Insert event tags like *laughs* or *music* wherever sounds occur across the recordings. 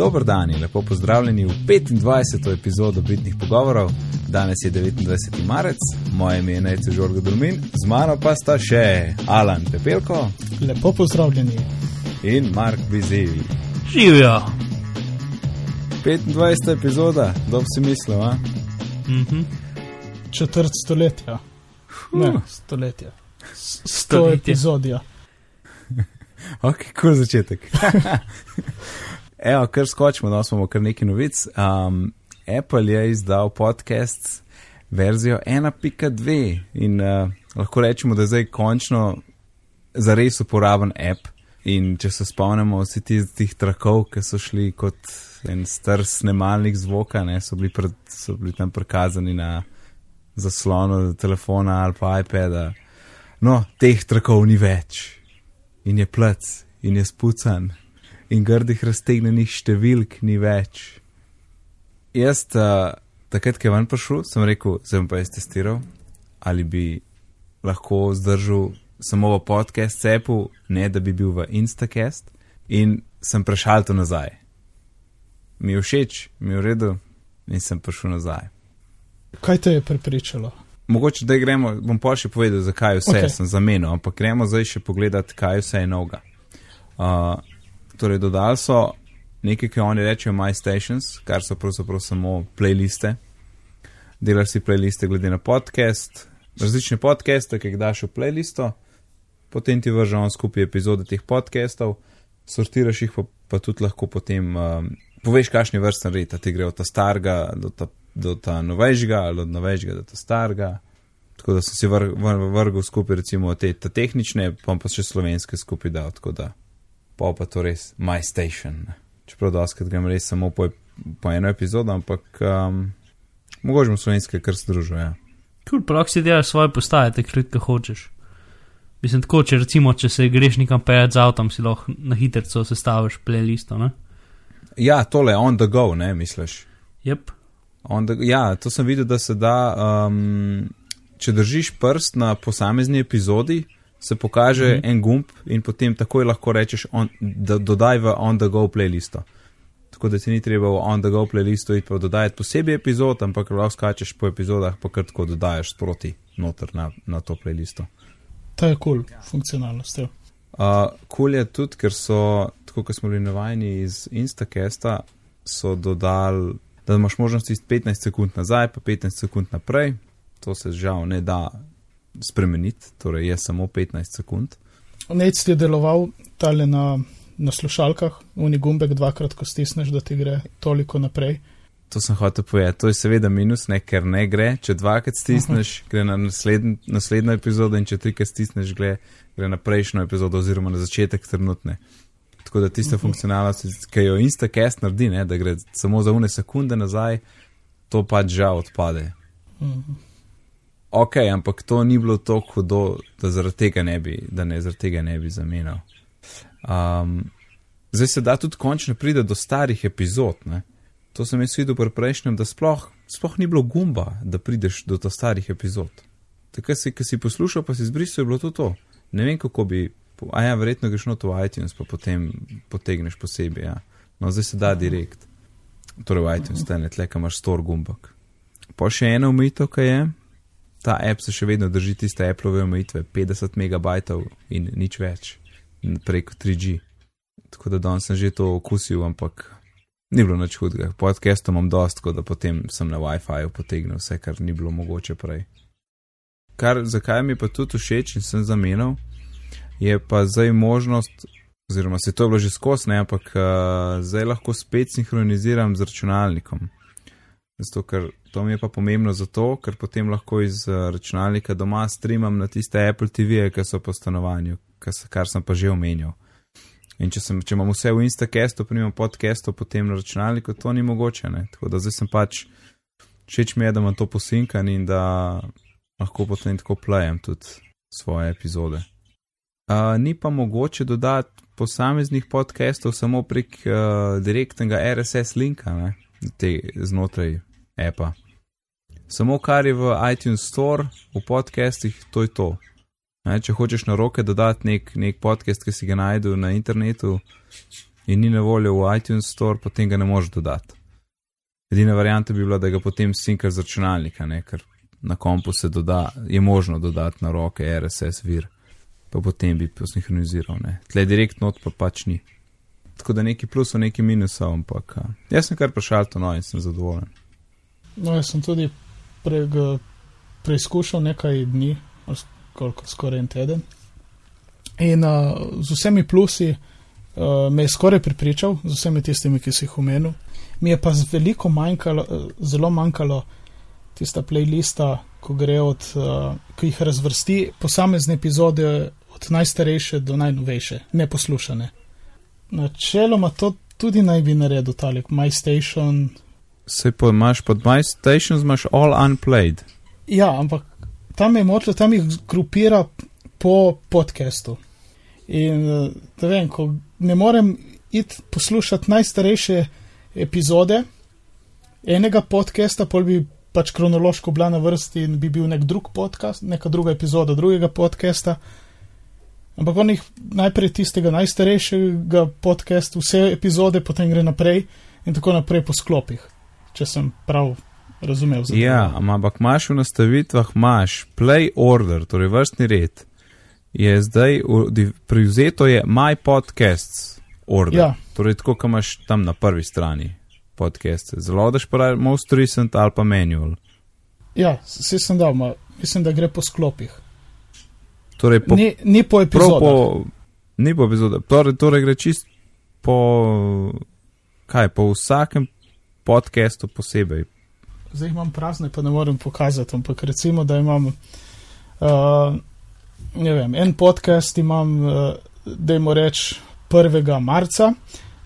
Dobro dan in lepo pozdravljeni v 25. epizodo Bitnih pogovorov. Danes je 29. marec, moje ime je Nejce Žorgo Dulmin, z mano pa sta še Alan Pepelko Lepo pozdravljeni. in Mark Bizeli. Živijo. 25. epizoda, kdo bi si mislil, a? Mhm. Četrt stoletja. Ne, stoletja. S- Sto Stoletje. epizodja. *laughs* Ok, kul začetek. *laughs* Evo, kar skočimo, da smo kar nekaj novic. Um, Apple je izdal podcast verzijo 1.2 in uh, lahko rečemo, da je zdaj končno zares uporaben app. In če se spomnimo vsi ti- tih trakov, ki so šli kot en star snemalnik zvoka, ne, so, bili pred, so bili tam prikazani na zaslonu telefona ali pa iPada. No, teh trakov ni več in je plec, in je spucan, in grdih raztegnenih številk ni več. Jaz, uh, takrat, ko je ven prišel, sem rekel, sem pa jaz testiral, ali bi lahko zdržal samo v podcast cepu, ne da bi bil v Instacast, in sem prešal to nazaj. Mi je všeč, mi je v redu, in sem prišel nazaj. Kaj te je prepričalo? Mogoče da gremo, bom pa še povedal, zakaj vse okay. Sem zamenil, ampak gremo zdaj še pogledati, kaj vse je novega. Uh, torej, dodali so nekaj, ki oni rečejo My Stations, kar so pravzaprav samo playliste. Delaš si playliste glede na podcast, različne podcaste, ki jih daš v playlisto, potem ti vrže on skupaj epizode teh podcastov, sortiraš jih, pa, pa tudi lahko potem um, poveš, kakšni vrsten red, ti gre od ta starega do ta, do ta novejšega ali od novejšega do ta starega. Tako da sem si vr, vr, vrgel skupaj recimo te tehnične, pa pa še slovenske skupaj dal, tako da pa pa to res My Station. Čeprav doskrat grem res samo po, po eno epizodo, ampak um, mogoče bom slovenske kar združil, ja. Kul, prav si delaš svoje postaje, takrat, ko hočeš. Mislim, tako, če recimo, če se greš nekam pejati z avtom, si lahko na hitro sestaviš playlisto, ne? Ja, tole on the go, ne misliš? On the, ja, to sem videl, da se da, um, če držiš prst na posamezni epizodi, se pokaže mm. -hmm. en gumb in potem takoj lahko rečeš, on, da dodaj v on the go playlisto. Tako da ti ni treba v on the go playlisto iti pa dodajati posebej epizod, ampak lahko skačeš po epizodah, pa kar tako dodajaš sproti noter na, na to playlisto. Ta je kul, cool, funkcionalnost. ja. Uh, Kul je tudi, ker so, tako kot smo bili navajeni iz Instacasta, so dodali, da imaš možnost iz 15 sekund nazaj, pa 15 sekund naprej. To se žal ne da spremeniti, torej je samo 15 sekund. Nec je deloval tale na, na slušalkah, uni gumbek dvakrat, ko stisneš, da ti gre toliko naprej. To sem hotel povedati. To je seveda minus, ne, ker ne gre. Če dvakrat stisneš, gre na nasledn, naslednjo epizodo, in če trikrat stisneš, gre, gre na prejšnjo epizodo, oziroma na začetek trenutne. Tako da tista funkcionalnost, ki jo Instacast naredi, ne, da gre samo za une sekunde nazaj, to pač žal odpade. Mhm. Ok, ampak to ni bilo tako hudo, da zaradi tega ne bi, da ne zaradi tega ne bi zamenjal. Um, zdaj se da tudi končno pride do starih epizod. Ne? To sem jaz videl pri prejšnjem, da sploh, sploh ni bilo gumba, da prideš do teh starih epizod. Takrat si, ki si poslušal, pa si izbrisal, je bilo to to. Ne vem, kako bi. A ja, verjetno greš not v iTunes, pa potem potegneš posebej. Ja. No, zdaj se da direkt. Torej v iTunes, te ne tle, kam imaš stor gumbak. Pa še ena omejitev, ki je. Ta app se še vedno drži tiste Appleove omejitve, 50 megabajtov in nič več preko 3G. Tako da danes sem že to okusil, ampak ni bilo nič hudega. Podcastom imam dost, tako da potem sem na WiFi-ju potegnil vse, kar ni bilo mogoče prej. Kar, zakaj mi pa tudi všeč in sem zamenjal, je pa zdaj možnost, oziroma se to je bilo že skos, ne, ampak uh, zdaj lahko spet sinhroniziram z računalnikom. Zato, ker to mi je pa pomembno zato, ker potem lahko iz uh, računalnika doma streamam na tiste Apple TV-je, ki so po stanovanju, kar, kar sem pa že omenjal. In če, sem, če imam vse v Instacastu, pa nimam podcastu, potem na računalniku, to ni mogoče. Ne? Tako da zdaj sem pač, všeč mi je, da imam to posinkan in da lahko potem tako plajem tudi svoje epizode. Uh, ni pa mogoče dodati posameznih podcastov samo prek uh, direktnega RSS linka ne? Te, znotraj appa. Samo kar je v iTunes Store, v podcastih, to je to. Ne, če hočeš na roke dodati nek, nek podcast, ki si ga najdel na internetu in ni na voljo v iTunes Store, potem ga ne moreš dodati. Edina varijanta bi bila, da ga potem sinkaš z računalnika, ne? ker na kompu se doda, je možno dodati na roke RSS vir, pa potem bi posinhroniziral. Tle direktno od pa pač ni. Tako da neki plusov, neki minusov, ampak jaz sem kar prešal to no in sem zadovoljen. No, jaz sem tudi pre, preizkušal nekaj dni, skoraj en teden. In uh, z vsemi plusi uh, me je skoraj pripričal, z vsemi tistimi, ki si jih omenil. Mi je pa veliko manjkalo, zelo manjkalo tista playlista, ko gre od, uh, ki jih razvrsti posamezne epizode od najstarejše do najnovejše, neposlušane. Načeloma to tudi naj bi naredil, talik MyStation. Se pa imaš pod MyStation, imaš all unplayed. Ja, ampak tam je da tam jih grupira po podkastu. In da vem, ko ne morem iti poslušati najstarejše epizode enega podcasta, pol bi pač kronološko bila na vrsti in bi bil nek drug podcast, neka druga epizoda drugega podcasta. Ampak on jih najprej tistega najstarejšega podcasta, vse epizode, potem gre naprej in tako naprej po sklopih, če sem prav razumel. Ja, ampak imaš v nastavitvah, imaš play order, torej vrstni red je zdaj privzeto je My Podcasts order. Ja. Torej, tako, kot imaš tam na prvi strani podcaste. Zelo daš pa most recent ali pa manual. Ja, se sem dal, ma, mislim, da gre po sklopih. Torej, po, ni, ni po epizodah. Po, ni po epizodah. Torej, torej gre čist po, kaj, po vsakem podcastu posebej. Zdaj imam prazne, pa ne morem pokazati, ampak recimo, da imam. Uh, ne vem, en podcast imam, uh, da jim reč 1. marca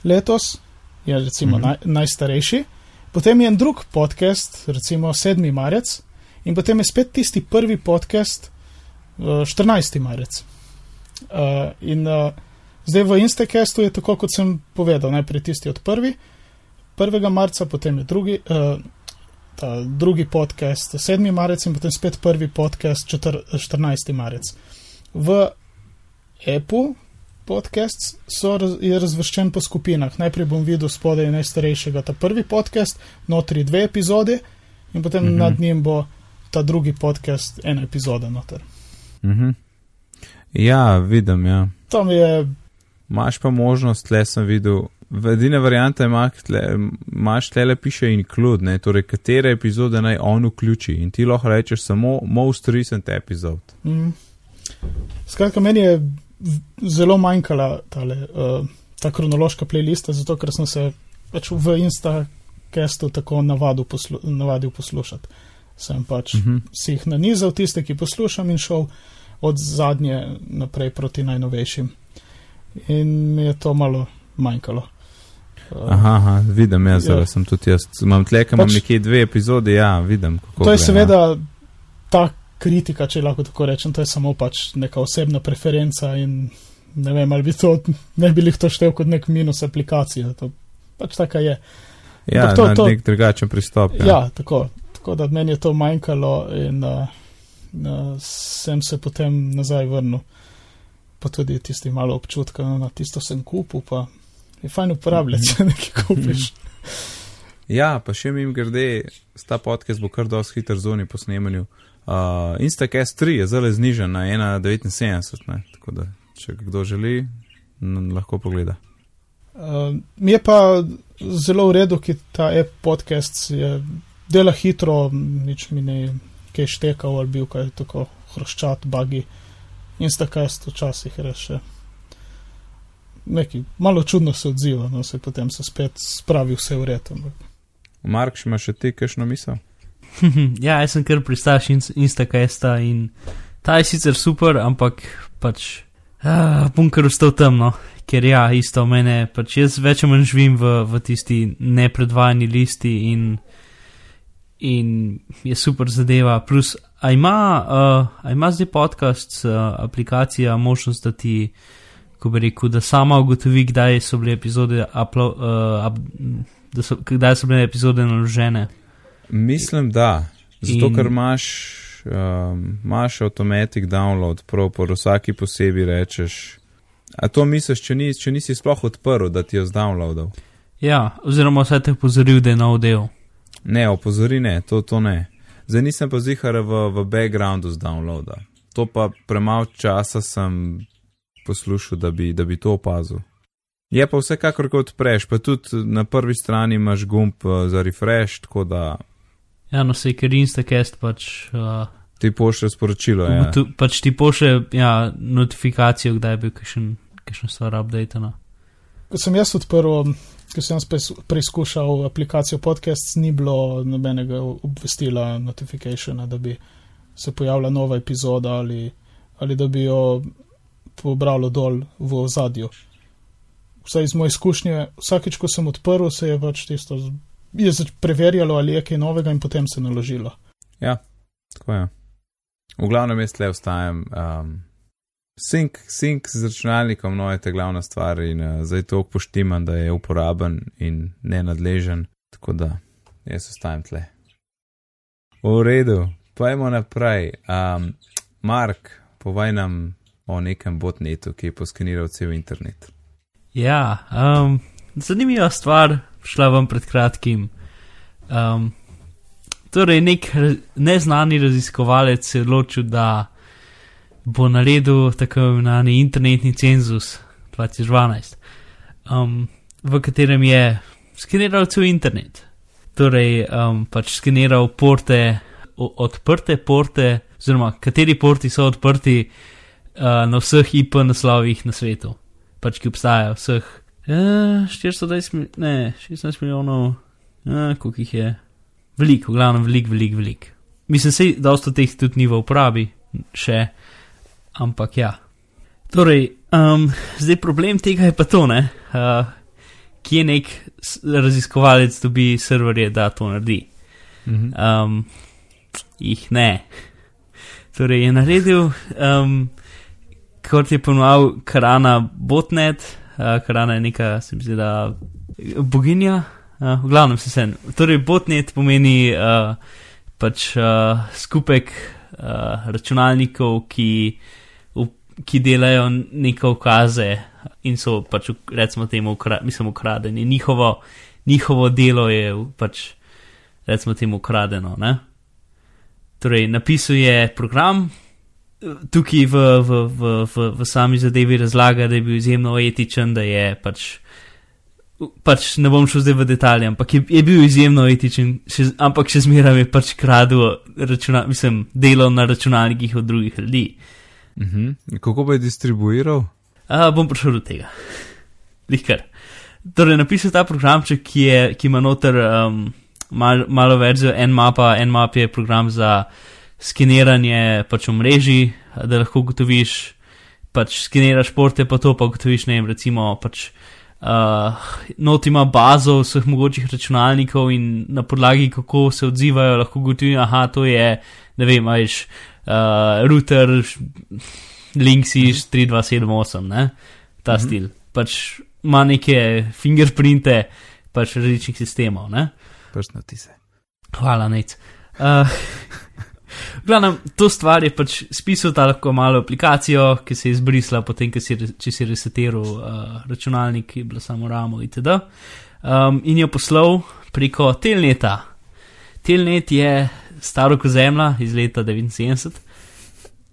letos, je recimo mm -hmm. naj, najstarejši, potem je en drug podcast, recimo 7. marec, in potem je spet tisti prvi podcast uh, 14. marec. Uh, in uh, zdaj v Instacastu je tako, kot sem povedal, najprej tisti od 1. 1. marca, potem je drugi. Uh, Ta drugi podcast 7. marec in potem spet prvi podcast 14. marec v Apple podcasts so, je razvrščen po skupinah. Najprej bom videl spodaj najstarejšega, ta prvi podcast, notri dve epizode in potem mm -hmm. nad njim bo ta drugi podcast, ena epizoda noter. Mm -hmm. Ja, vidim, ja. Tam je. Maš pa možnost, le sem videl. Edina varianta je, imaš tle le piše include, torej katere epizode naj on vključi in ti lahko rečeš samo most recent episode. Mm -hmm. Skratka, meni je zelo manjkala tale, uh, ta kronološka playlista, zato ker sem se pač v Instacastu tako navadil, poslu navadil poslušati. Sem pač mhm. -huh. si jih nanizal, tiste, ki poslušam, in šel od zadnje naprej proti najnovejšim. In mi je to malo manjkalo. Aha, aha, vidim, jaz ja. sem tudi jaz. Imam tle, pač, imam nekje dve epizode, ja, vidim. To je seveda tak kritika, če lahko tako rečem, to je samo pač neka osebna preferenca in ne vem, ali bi to, ne bi jih to štel kot nek minus aplikacije. To pač taka je. Ja, to je nek drugačen pristop. Ja, ja tako, tako da meni je to manjkalo in uh, uh, sem se potem nazaj vrnil. Pa tudi tisti malo občutka, no, na tisto sem kupil, pa je fajn uporabljati, če nekaj kupiš. Ja, pa še mi grede, sta podcast bo kar dosti hiter zoni po snemanju. Uh, Instacast 3 je zelo znižen na 1,79, tako da če kdo želi, lahko pogleda. Uh, mi je pa zelo v redu, ki ta e-podcast je dela hitro, nič mi ne kaj štekal ali bil kaj tako hroščat, bagi. Instacast včasih reše. Neki malo čudno se odziva, no se potem se spet spravi vse v redu. Mark, imaš še ti kakšno misel? *laughs* ja, jaz sem kar pristaš in Instacasta in ta je sicer super, ampak pač bom kar ustal temno, ker ja, isto mene, pač jaz več ali manj živim v, v tisti nepredvajani listi in, in je super zadeva. Plus, a ima, uh, a ima zdaj podcast, uh, aplikacija, možnost, da ti, ko bi rekel, da sama ugotovi, kdaj so bile epizode, uplo, uh, up, da so, kdaj so bile epizode naložene. Mislim, da. Zato, In... ker imaš, um, imaš automatic download, prav po vsaki posebej rečeš A to misliš, če, ni, če nisi sploh odprl, da ti jo zdownloadal? Ja, oziroma vse te pozoril, da je nov del. Ne, opozori ne, to, to ne. Zdaj nisem pa zihar v, v backgroundu z downloada. To pa premalo časa sem poslušal, da bi, da bi to opazil. Je pa vsekakor, ko odpreš, pa tudi na prvi strani imaš gumb uh, za refresh, tako da Ja, no, se ker Instacast pač. Uh, ti pošlje sporočilo. Ja. tu, pač ti pošlje ja, notifikacijo, kdaj je bil kakšen stvar updated. Ko sem jaz odprl, ko sem jaz preizkušal aplikacijo podcast, ni bilo nobenega obvestila, notifikationa, da bi se pojavila nova epizoda ali, ali da bi jo pobralo dol v ozadju. Vsaj iz moje izkušnje, vsakeč, ko sem odprl, se je pač tisto je preverjalo, ali je kaj novega in potem se naložilo. ja, tako je. V glavnem jaz tle ostajam. Um, Sync, sync z računalnikom, no je ta glavna stvar in uh, zdaj to poštimam, da je uporaben in nenadležen, tako da jaz ostajam tle. V redu, pojmo naprej. Um, Mark, povej nam o nekem botnetu, ki je poskeniral cel internet. Ja, um, zanimiva stvar, šla vam pred kratkim. Um, torej, nek neznani raziskovalec se je odločil, da bo naredil tako imenovani internetni cenzus 2012, um, v katerem je skeniral cel internet. Torej, um, pač skeniral porte, odprte porte, oziroma kateri porti so odprti uh, na vseh IP naslovih na svetu pač ki obstajajo, vseh uh, 420, mil- ne, 16 milijonov, uh, koliko jih je, veliko, v glavnem, veliko, veliko, veliko. Mislim, se da dosta teh tudi ni v uporabi, še, ampak ja. Torej, um, zdaj problem tega je pa to, ne, uh, kje nek raziskovalec dobi serverje, da to naredi. Mhm. Um, jih ne. Torej je naredil, um, kot je ponovil, Karana Botnet, uh, Karana je neka, se mi zdi, da boginja, uh, v glavnem se sen. Torej, Botnet pomeni uh, pač uh, skupek uh, računalnikov, ki, v, ki delajo neke ukaze in so pač, recimo temu, ukra, mislim, ukradeni. Njihovo, njihovo delo je pač, recimo temu, ukradeno. Ne? Torej, napisal je program, tukaj v, v, v, v, v sami zadevi razlaga, da je bil izjemno etičen, da je pač. Pač ne bom šel zdaj v detalje, ampak je, je bil izjemno etičen, še, ampak še zmeraj je pač kradel, računa, mislim, delo na računalnikih od drugih ljudi. Mhm. Kako pa je distribuiral? Uh, bom prišel do tega. Lihkar. Torej, napisal ta programček, ki, je, ki ima noter um, mal, malo verzijo Nmapa. Nmap je program za skeniranje pač omrežij, da lahko ugotoviš, pač skeniraš porte, pa to pa ugotoviš, ne vem, recimo pač. Uh, not ima bazo vseh mogočih računalnikov in na podlagi, kako se odzivajo, lahko ugotoviš, aha, to je, ne vem, ajš, uh, router, Linksys 3278, ne? ta Mhm. stil. Pač ima neke fingerprinte, pač različnih sistemov, ne? Prstno ti se. Hvala, nec. Uh, Glavno, to stvar je pač spisal ta lahko malo aplikacijo, ki se je izbrisla, potem, si, re- če si resetiral uh, računalnik, ki je bila samo ramo itd. Um, in jo poslal preko Telneta. Telnet je staro kot zemlja iz leta 79.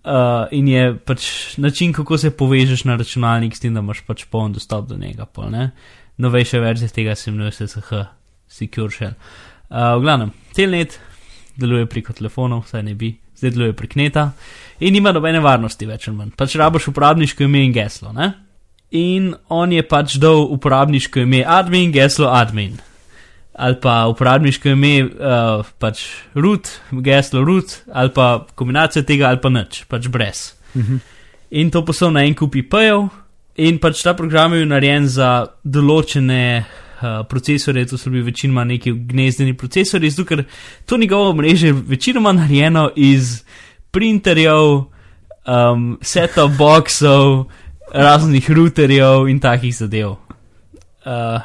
Uh, in je pač način, kako se povežeš na računalnik, s tem, da imaš pač poln dostop do njega. Pol? Novejše verzije tega se imenuje SSH, Secure Shell. Uh, v glavnem, Telnet deluje preko telefonov, saj ne bi, zdaj deluje prek neta in nima nobene varnosti več ali manj. Pač rabiš uporabniško ime in geslo, ne? In on je pač dal uporabniško ime admin, geslo admin. Ali pa uporabniško ime, uh, pač root, geslo root, ali pa kombinacija tega, ali pa nič, pač brez. In to poslal na en kup IP-jev, in pač ta program je bil narejen za določene uh, procesore, to so bili večinoma neki gnezdeni procesori, zato ker to njegovo mreže je večinoma narejeno iz printerjev, um, set-top boxov, raznih routerjev in takih zadev. Uh,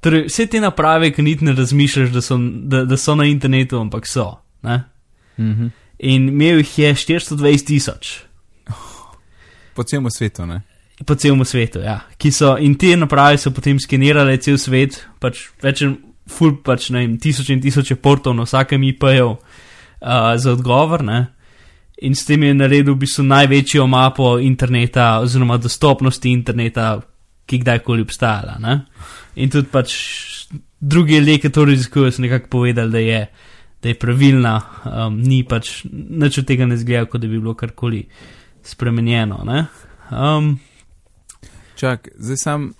torej, vse te naprave, ki niti ne razmišljaš, da so, da, da so na internetu, ampak so. Ne? Mhm. In imel jih je 420 tisoč. Po celem svetu, ne? Po celem svetu, ja. Ki so, in te naprave so potem skenirale cel svet, pač več, ful, pač ne vem, tisoče in tisoče portov na vsakem IP-ju uh, za odgovor, ne. In s tem je naredil v bistvu največjo mapo interneta, oziroma dostopnosti interneta, ki kdajkoli obstajala. Ne? In tudi pač drugi ljudje, ki to raziskujejo, so nekako povedali, da je, da je pravilna, um, ni pač nič od tega ne zgleda, kot da bi bilo karkoli spremenjeno. Um, Čak, zdaj sam,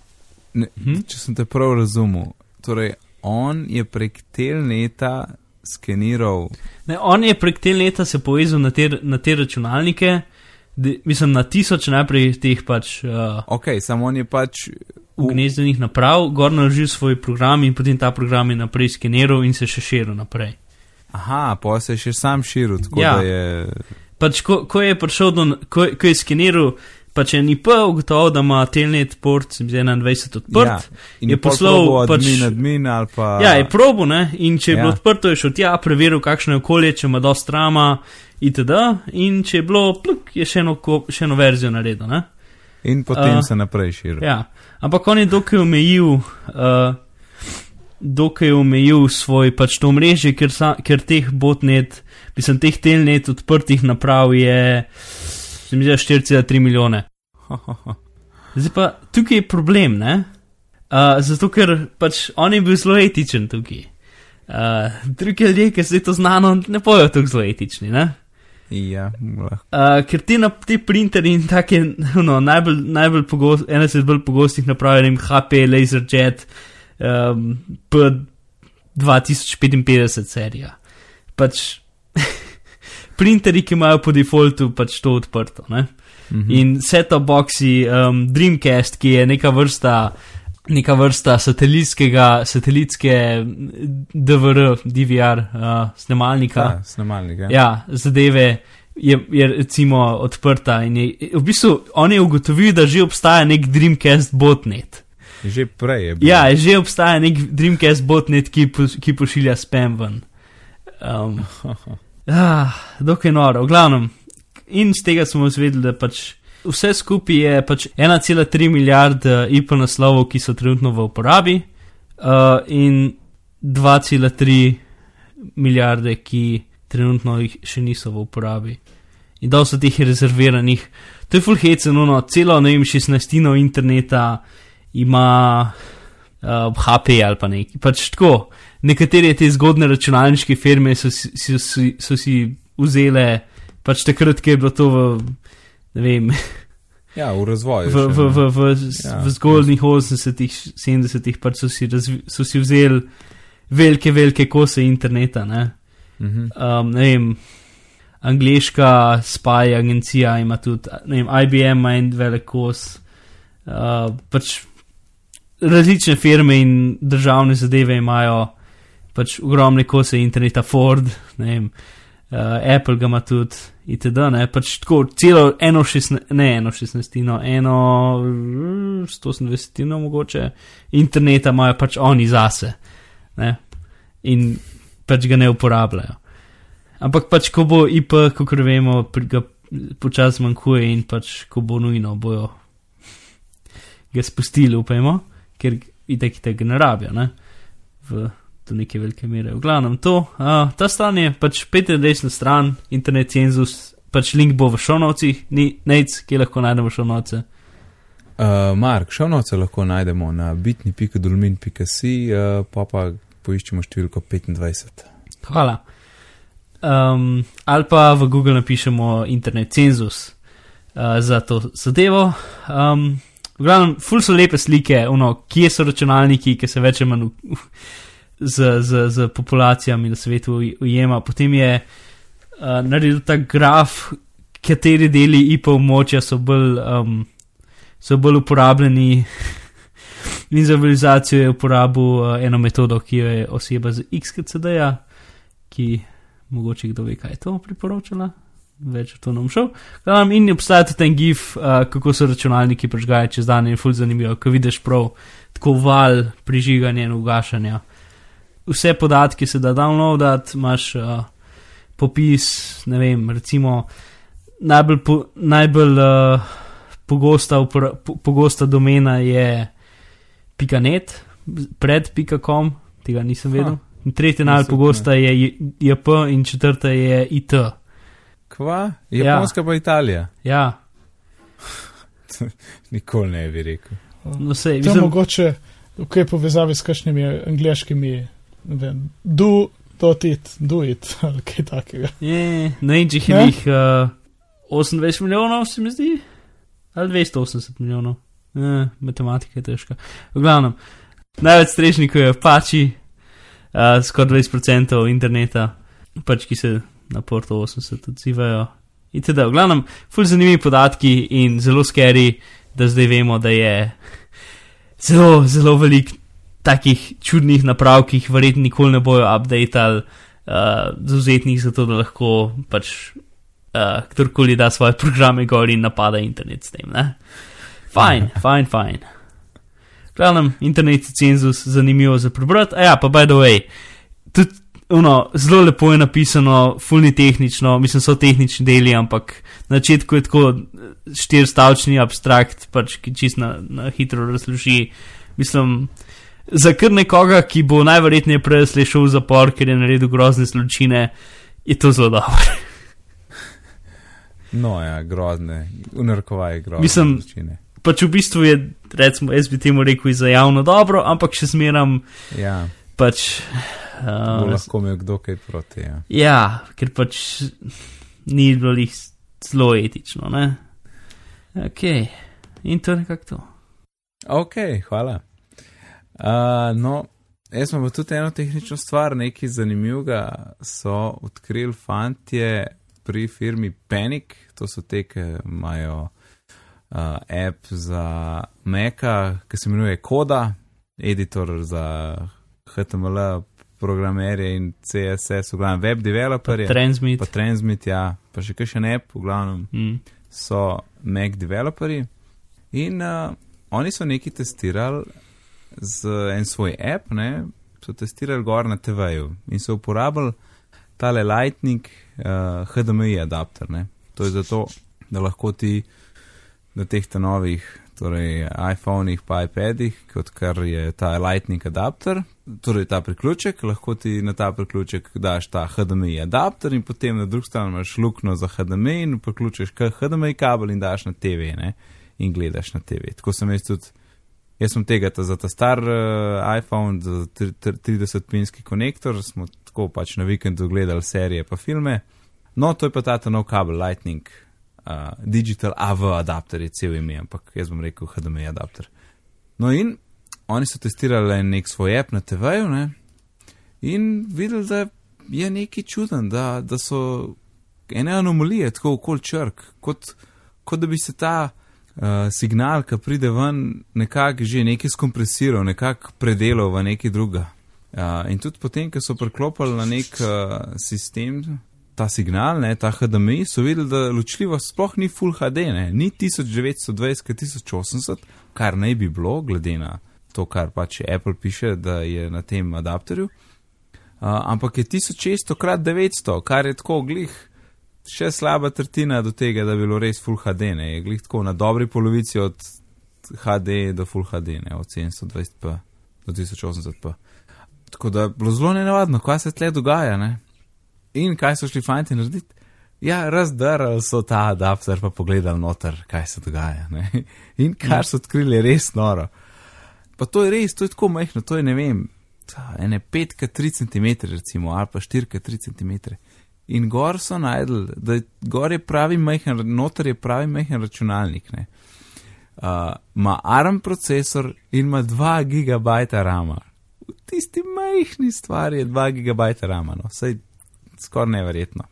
ne, Hm? če sem te prav razumel. Torej, on je prek telneta skeniral. ne, on je prek te leta se povezal na te, na te računalnike, de, mislim na tisoč najprej teh pač. Uh, Ok, samo on je pač. v- Ugnezdenih naprav, gor naložil svoj program in potem ta program je naprej skeniral in se še širil naprej. Aha, pa se je še sam širil, tako Ja. da je. Pač, ko, ko je prišel do, ko, ko je skeniral, pač je NIP ugotovil, da ima telnet port, sem zdaj 21 odprt. Ja, in je poslal pač- admin, admin ali pa. Ja, je probo, ne, in če je Ja. bilo odprto, je šel tja, preveril, kakšno je okolje, če ima dost rama, itd. In če je bilo, pluk, je še eno, še eno verzijo naredil, ne. In potem Uh, se naprej širil. Ja, ampak on je dokaj omejil, uh, dokaj omejil svoj pač to mreže, ker, sa, ker teh botnet, mislim, teh telnet odprtih naprav je, se mi zdi, 4,3 milijone. Zdaj pa tukaj je problem, ne? Uh, zato, ker pač on je bil zelo etičen tukaj. Uh, drugi ljudje, ki se to znano, ne bojo tako zelo etični, ne? ja, lahko. Uh, ker ti, na, ti printerji in take, no, najbolj, najbolj pogost, ena se bolj pogostih naprav, ne vem, HP, LaserJet, um, P2055 serija. Pač *laughs* printerji, ki imajo po defaultu pač to odprto, ne? Mhm. In set-top boxi, um, Dreamcast, ki je neka vrsta, neka vrsta satelitskega, satelitske DVR, DVR uh, snemalnika. Ja, snemalnik. Ja. Ja, zadeve je, je recimo odprta in je, v bistvu on je ugotovil, da že obstaja nek Dreamcast botnet. Že prej je bil. Ja, že obstaja nek Dreamcast botnet, ki, po, ki pošilja spam ven. Um, *laughs* ah, dokaj noro, v glavnem. In z tega smo izvedeli, da pač vse skupaj je pač 1,3 milijarde IP naslovov, ki so trenutno v uporabi, uh, in 2,3 milijarde, ki trenutno jih še niso v uporabi. In da so teh rezerviranih. To je full heceno, no, celo, ne vem, 16 interneta ima uh, HP ali pa nekaj. Pač tako, nekatere te zgodne računalniške firme so, so, so, so si vzele, pač takrat, ko je bilo to v, ne vem, *laughs* ja, v razvoju. v, v, v, v, Ja. v zgodnih 80-ih, 70-ih, pač so si, razvi, so si vzeli velike, velike kose interneta. Ne? Mhm. Um, ne vem, angliška spaj agencija ima tudi, ne vem, IBM ima en velik kos. Uh, pač različne firme in državne zadeve imajo pač ogromne kose interneta, Ford, ne vem, uh, Apple ga ima tudi, itd. Ne, pač tako celo eno šestnajst, ne eno šestnajstino, eno mm, 120 mogoče interneta imajo pač oni zase. Ne, in pač ga ne uporabljajo. Ampak pač, ko bo IP, kot vemo, ga počasi manjkuje in pač, ko bo nujno, bojo ga spustili, upajmo, ker itek tega ne rabijo, ne? v do neke velike mere. V glavnem to, uh, ta stran je pač pete desna stran, internet cenzus, pač link bo v šonovcih, ni nec, kje lahko najdemo šonovce. Uh, Mark, šovnovce lahko najdemo na bitni.dolmin.si, uh, pa pa poiščemo številko 25. Hvala. Um, ali pa v Google napišemo internet cenzus uh, za to zadevo. Um, v glavnem, ful so lepe slike, ono, kje so računalniki, ki se več ali manj u- u- z, z, z populacijami na svetu uj- ujema. Potem je uh, naredil ta graf, kateri deli IP območja so bolj, um, so bolj uporabljeni. *laughs* In za vizualizacijo je uporabil uh, eno metodo, ki jo je oseba z XKCD-ja, ki mogoče kdo ve, kaj je to priporočala, več o to nam šel. Um, in obstaja tudi en gif, uh, kako so računalniki prežgajali čez dan in ful zanimivo, ko vidiš prav tako val prižiganja in ugašanja. Vse podatke se da downloadati, imaš uh, popis, ne vem, recimo najbolj, po, najbolj uh, pogosta, upora- po, pogosta domena je .net, pred .com, tega nisem Ha, vedel. In tretja najbolj pogosta je J- JP in četrta je IT. Kva? Japonska ja. pa Italija. Ja, *laughs* Nikoli ne bi rekel. no sej, To je mislim, mogoče v kaj povezavi s kakšnimi angliškimi, ne vem, do, dot it, do it, *laughs* ali kaj takega. je, ne vem, če jih je Ne? njih uh, 28 milijonov, se mi zdi, ali 280 milijonov. Eh, matematika je težka. V glavnem, največ strežnikov je Apache, uh, skoraj 20% interneta, pač ki se na portu 80 odzivajo. In teda, v glavnem, fulj zanimivi podatki in zelo skeri, da zdaj vemo, da je *laughs* zelo, zelo velik takih čudnih naprav, ki jih verjetno nikoli ne bojo updateali, uh, zauzetnih za to, da lahko pač uh, kdorkoli da svoje programe gor in napada internet s tem. Ne? Fajn, fajn, fajn. Glavnem, internet je cenzus, zanimivo za prebrati. A ja, pa by the way, tudi ono, zelo lepo je napisano, fulni tehnično, mislim, so tehnični deli, ampak na začetku je tako štirstavčni abstrakt, pač ki čist na, na hitro razloži. Mislim, za kar nekoga, ki bo najverjetneje prej slišal v zapor, ker je naredil grozne zločine, je to zelo dobro. *laughs* No, ja, grozne, unarkovaj grozne. Mislim- zločine. Pač v bistvu je, recimo, jaz bi temu rekel za javno dobro, ampak še zmeram Ja, pač. bo Uh, lahko imel kdo kaj proti. Ja. ja, ker pač ni bilo jih zelo etično, ne? Ok, in to je nekako to. Ok, hvala. Uh, no, jaz imam pa tudi eno tehnično stvar, nekaj zanimivega so odkrili fantje pri firmi Panic, to so te, ki imajo uh, app za Maca, ki se imenuje Koda, editor za HTML, programerje in CSS, v glavnem web developerje. Transmit. Pa Transmit, ja, pa še kakšen app, v glavnem Mm. so Mac developerji in uh, oni so nekaj testirali z en svoj app, ne, so testirali gor na TV-ju in so uporabljali tale Lightning uh, HDMI adapter. Ne. To je zato, da lahko ti na teh novih, torej iPhonih pa iPadih, kot kar je ta Lightning adapter, torej ta priključek, lahko ti na ta priključek daš ta HDMI adapter in potem na drugi strani imaš luknjo za HDMI in priključiš HDMI kabel in daš na TV ne? in gledaš na TV. Tako sem jaz tudi. Jaz sem tega ta, za ta star uh, iPhone, za tri- tri- 30-pinski konektor, smo tako pač na vikendu gledali serije pa filme. No, to je pa ta ta nov kabel Lightning, uh, Digital AV adapter je cel ime, ampak jaz bom rekel HDMI adapter. No in oni so testirali nek svoj app na TV-ju ne? in videli, da je nekaj čuden, da, da so ene anomalije, tako okoli črk, kot, kot da bi se ta uh, signal, ki pride ven, nekako že nekaj skompresiral, nekako predelal v nekaj druga. Uh, in tudi potem, ko so priklopili na nek uh, sistem, ta signal, ne, ta HDMI, so videli, da ločljivost sploh ni Full HD, ne, ni 1920-1080, kar naj bi bilo, glede na to, kar pač Apple piše, da je na tem adapterju. Uh, ampak je 1600 krat 900, kar je tako glih še slaba tretjina do tega, da bi bilo res Full HD, ne, je glih tako na dobri polovici od HD do Full HD, ne, od 720p do 1080p. Tako da bilo zelo nenavadno, kaj se tle dogaja, ne. In kaj so šli fanti narediti? Ja, razdrli so ta adapter, pa pogledali noter, kaj se dogaja. Ne? *laughs* In kar so odkrili, je res noro. Pa to je res, to je tako majhno, to je ne vem, ene 5-3 cm, recimo, ali pa 4-3 cm. In gor so najdel, da je- gor je pravi majhen, noter je pravi majhen računalnik. ne. Uh, Ma ARM procesor in ima 2 gigabajta rama. V tisti majhni stvari je 2 gigabajta rama, no, saj skoraj neverjetno.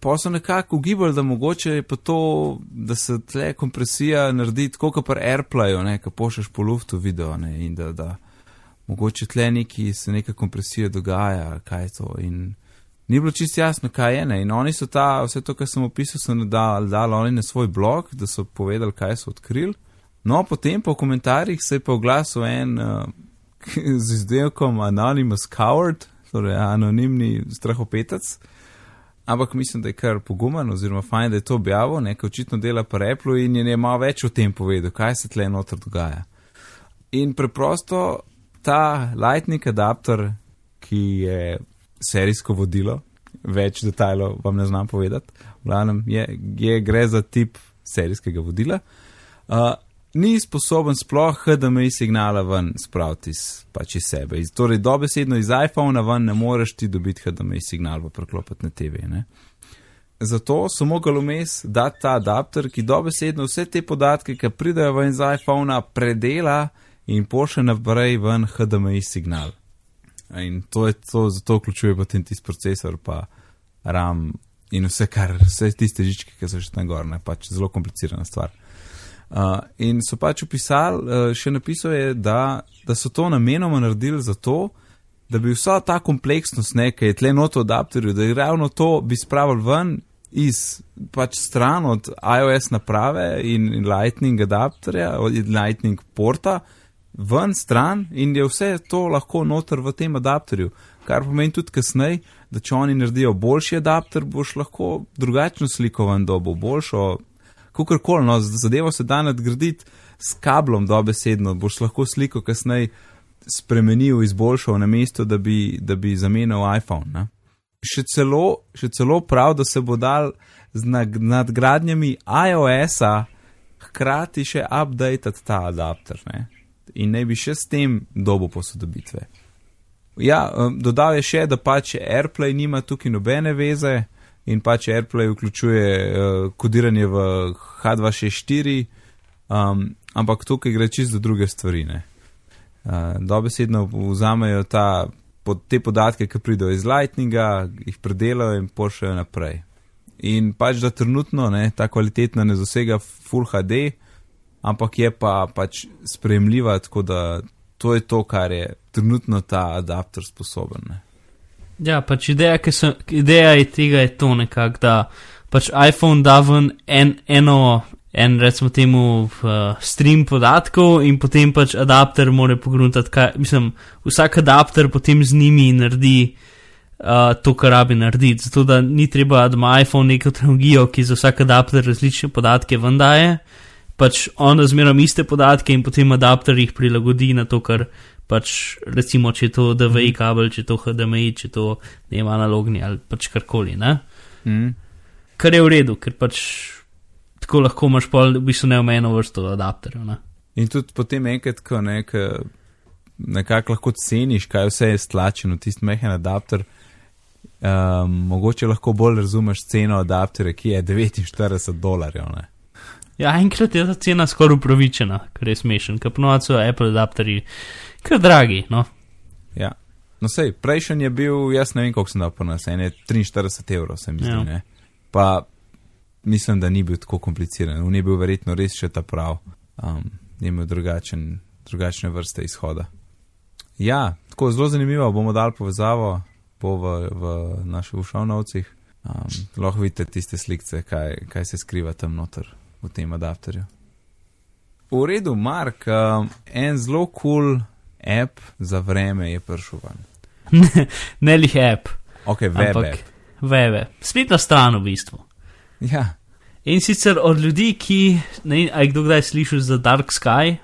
Pa so nekako ugibali, da mogoče je pa to, da se tle kompresija naredi tako kot pri AirPlayu, ne, ko pošleš po luftu video, ne, in da, da mogoče tle neki se neka kompresija dogaja, kaj je to. In ni bilo čisto jasno, kaj je. Ne. In oni so ta, vse to, kar sem opisal, so dali dal na svoj blog, da so povedali, kaj so odkrili. No, potem po komentarjih se je pa oglasil en uh, *laughs* z izdelkom Anonymous Coward, torej anonimni strahopetec, ampak mislim, da je kar pogumen, oziroma fajn, da je to objavil, nekaj očitno dela pa Apple in je malo več o tem povedal, kaj se tle noter dogaja. In preprosto ta Lightning adapter, ki je serijsko vodilo, več detajlov vam ne znam povedati, v glavnem je, je gre za tip serijskega vodila. Uh, ni sposoben sploh HDMI signala ven spraviti iz, pač iz sebe. Iz, torej, dobesedno iz iPhona ven ne moreš ti dobiti HDMI signal v preklopiti na TV. Ne? Zato so mogli vmes dati ta adapter, ki dobesedno vse te podatke, ki pridejo ven iz iPhona, predela in pošlje naprej ven HDMI signal. In to je to, zato vključuje potem tisti procesor, pa RAM in vse, kar, vse tiste žičke, ki so še tam gor, ne pač zelo komplicirana stvar. Uh, in so pač opisali, uh, še napisal je, da, da so to namenoma naredili zato, da bi vsa ta kompleksnost nekaj, tle noto adapterju, da je ravno to bi spravili ven iz pač stran od iOS naprave in, in Lightning adapterja, od Lightning porta, ven stran in je vse to lahko noter v tem adapterju. Kar pomeni tudi kasneje, da če oni naredijo boljši adapter, boš lahko drugačno sliko ven dobo, boljšo kakorkoli, no, zadevo se da nadgraditi s kablom, dobesedno, boš lahko sliko kasneje spremenil, izboljšal na mesto, da bi, da bi zamenjal iPhone. Še celo, še celo prav, da se bo dal z nadgradnjami iOS-a hkrati še update ta adapter ne? In ne bi še s tem dobo posodobitve. Ja, um, dodal je še, da pač AirPlay nima tukaj nobene veze, in pač AirPlay vključuje uh, kodiranje v H264, um, ampak tukaj gre čisto za druge stvari. Uh, dobesedno vzamejo ta, pod, te podatke, ki pridejo iz Lightninga, jih predelajo in pošljajo naprej. In pač da trenutno ne, ta kvalitetna ne zasega Full HD, ampak je pa pač sprejemljiva, tako da to je to, kar je trenutno ta adapter sposoben. Ne. Ja, pač ideja, so, ideja je tega je to nekako, da pač iPhone da ven en, eno, en recimo temu uh, stream podatkov in potem pač adapter more pogruntati, kaj, mislim, vsak adapter potem z njimi naredi uh, to, kar rabi narediti. Zato, da ni treba, da ima iPhone neko tehnologijo, ki za vsak adapter različne podatke ven daje, pač on zmeram iste podatke in potem adapter jih prilagodi na to, kar pač recimo, če je to DVI mm. kabel, če je to HDMI, če je to ne vem, analogni ali pač karkoli. Mm. Kar je v redu, ker pač tako lahko imaš pol, v bistvu neomejeno vrsto adapterjev. Ne? In tudi potem enkrat, ko nek, nekako lahko ceniš, kaj vse je stlačeno, tisti mehen adapter. Um, mogoče lahko bolj razumeš ceno adapterja, ki je 49 dolarjev. Ne? Ja, enkrat je ta cena skoraj upravičena, ker je smešen, ker ponovadi so Apple adapterji kar dragi. No, ja. no sej, prejšnji je bil, jaz ne vem, koliko sem dal po nas, ene 43 evrov, se mi zdi. Ja. Pa mislim, da ni bil tako kompliciran, v njej bil verjetno res še ta prav, um, je imel drugačen, drugačne vrste izhoda. Ja, tako zelo zanimivo, bomo dal povezavo po v, v naših ušovnovcih. Um, lahko vidite tiste slike, kaj, kaj se skriva tam noter v tem adapterju. V redu, Mark, um, en zelo kul cool app za vreme je prišel ven. *laughs* ne lih app. Ok, web. Web, spletna stran v bistvu. Ja. In sicer od ljudi, ki ne vem, ali kdo kdaj slišal za Dark Sky.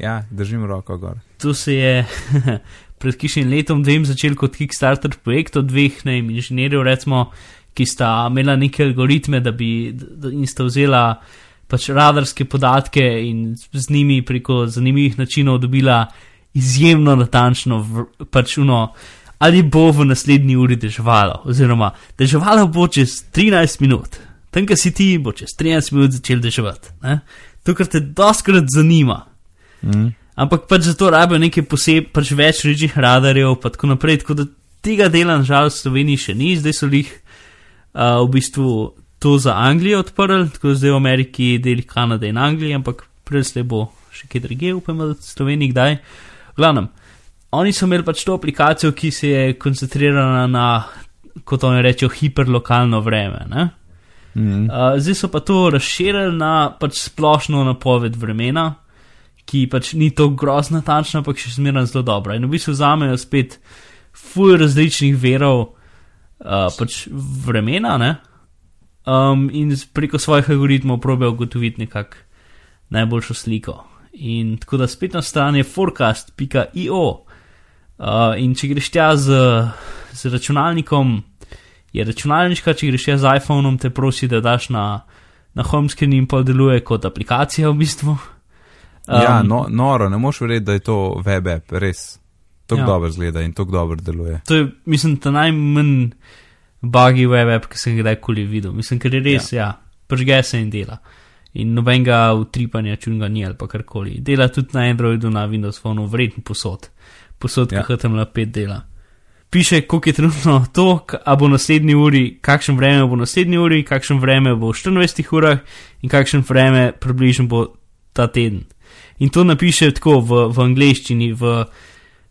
Ja, držim roko gor. Tu se je *laughs* pred kišnim letom dvem začel kot Kickstarter projekt od dveh ne, inženirjev, recimo, ki sta imela neke algoritme, da bi da, in sta vzela pač radarske podatke in z njimi preko zanimivih načinov dobila izjemno natančno, pač uno, ali bo v naslednji uri deževalo, oziroma deževalo bo čez 13 minut, tam, kjer si ti, bo čez 13 minut začel deževati. To, kar te doskrat zanima. Mm. Ampak pač zato rabijo nekaj posebej, pač več rečnih radarjev, pa tako naprej. Tako da tega dela, nažalost, v Sloveniji še ni, zdaj so jih uh, v bistvu to za Anglijo odprli, tako zdaj v Ameriki deli Kanade in Anglije, ampak prej se bo še kje druge, upamo, da v Sloveniji kdaj. Uh, Glavnem, oni so imeli pač to aplikacijo, ki se je koncentrirala na, kot oni rečejo, hiperlokalno vreme. Mm. Uh, zdaj so pa to razširili na pač splošno napoved vremena, ki pač ni tako grozna, tačna, ampak še zmeraj zelo dobra. In v bistvu vzamejo spet fuj različnih verov, uh, pač vremena, ne? Um, in preko svojih algoritmov probejo ugotoviti nekak najboljšo sliko. In tako da spletna stran je forecast.io. Uh, in če greš tja z, z računalnikom, je računalniška, če greš tja z iPhonom, te prosi, da daš na, na home screen in pa deluje kot aplikacija v bistvu. Um, ja, no, noro, ne moš verjeti, da je to web app, res. Tako Ja. ja. dobro zgleda in tako dobro deluje. To je, mislim, ta najmanj bugi web app, ki sem ga kdajkoli videl. Mislim, ker je res, ja, ja pržge se in dela. In nobenega utripanja čunga ni ali pa karkoli. Dela tudi na Androidu, na Windows Phoneu, vreten posod. Posod, Ja. ki HTML5 dela. Piše, koliko je trenutno to, a bo naslednji uri, kakšen vreme bo naslednji uri, kakšen vreme bo v 24 urah in kakšen vreme približno bo ta teden. In to napiše tako v, v angleščini, v,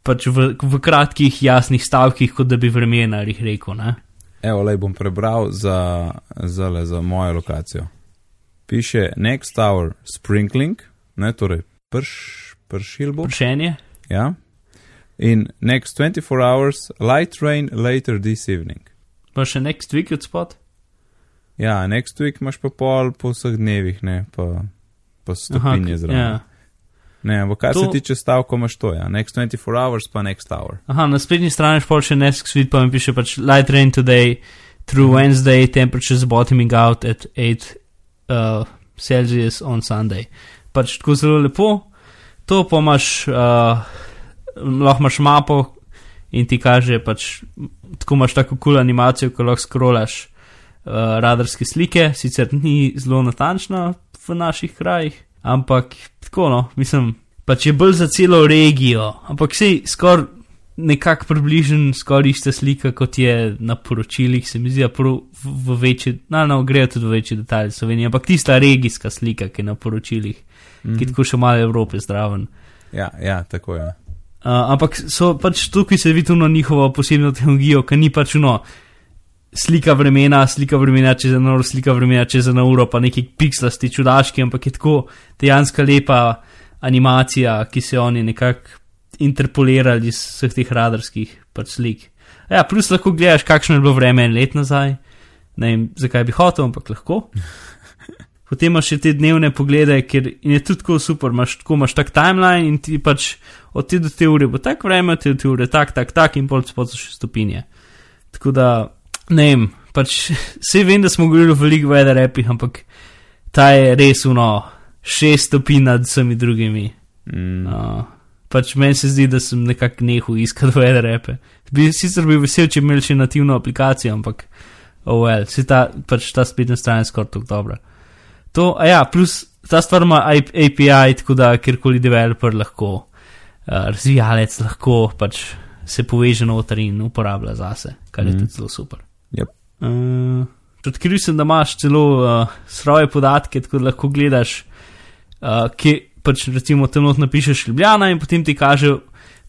pač v, v kratkih, jasnih stavkih, kot da bi vremenarjih rekel. Ne? Evo, le bom prebral za, za, le, za mojo lokacijo. Piše next hour sprinkling, ne, torej prš, pršil bo. Vprašanje? Ja. In next 24 hours light rain later this evening. Pa še next week od spot? Ja, next week imaš pa pol po vseh dnevih, ne, pa, pa stopinje zraven. ja. Ne, ampak kar To- se tiče stavkov, imaš to, ja. Next 24 hours pa next hour. Aha, na spletni strani je pol še next week, pa mi piše pač light rain today through Wednesday, temperatures bottoming out at 8 uh, Celsius on Sunday. Pač tako zelo lepo. To pa imaš, uh, lahko imaš mapo in ti kaže pač, tako imaš tako kul cool animacijo, ko lahko scrollaš uh, radarske slike, sicer ni zelo natančna v naših krajih, ampak tako no, mislim, pač je bolj za celo regijo, ampak sej skoraj nekako približen, skoraj ista slika, kot je na poročilih, se mi zdi, a prav v, večji, no, no, grejo tudi v večji detalj Slovenije, ampak tista regijska slika, ki je na poročilih, mm. ki je tako še malo Evrope zdraven. Ja, ja, tako je. Uh, ampak so pač tukaj se vidi na njihovo posebno tehnologijo, ki ni pač no, slika vremena, slika vremena čez eno uro, slika vremena čez eno uro, pa neki pikslasti čudaški, ampak je tako dejansko lepa animacija, ki se oni nekako interpolirali iz vseh teh radarskih pač slik. Ja, plus lahko gledaš, kakšno je bilo vreme en let nazaj, ne vem, zakaj bi hotel, ampak lahko. *laughs* Potem imaš še te dnevne poglede, ker je tudi tako super, imaš tako imaš tak timeline in ti pač od te do te ure bo tak vreme, od te do te ure tak, tak, tak in pol spod so še stopinje. Tako da, ne vem, pač vse vem, da smo govorili o veliko weather appih, ampak ta je res uno, šest stopinj nad vsemi drugimi. Mm. Uh, pač meni se zdi, da sem nekako nehal iskati weather appe. Bi, sicer bi vesel, če bi imeli še nativno aplikacijo, ampak oh well, se ta, pač ta spletna stran je skoraj tako dobra. To, a ja, plus ta stvar ima API, tako da kjerkoli developer lahko, uh, razvijalec lahko pač se poveže noter in uporablja zase, kar je Mhm. tudi zelo super. Yep. Uh, odkril sem, da imaš celo uh, svoje podatke, tako da lahko gledaš, uh, ki pač recimo tam not napišeš Ljubljana in potem ti kaže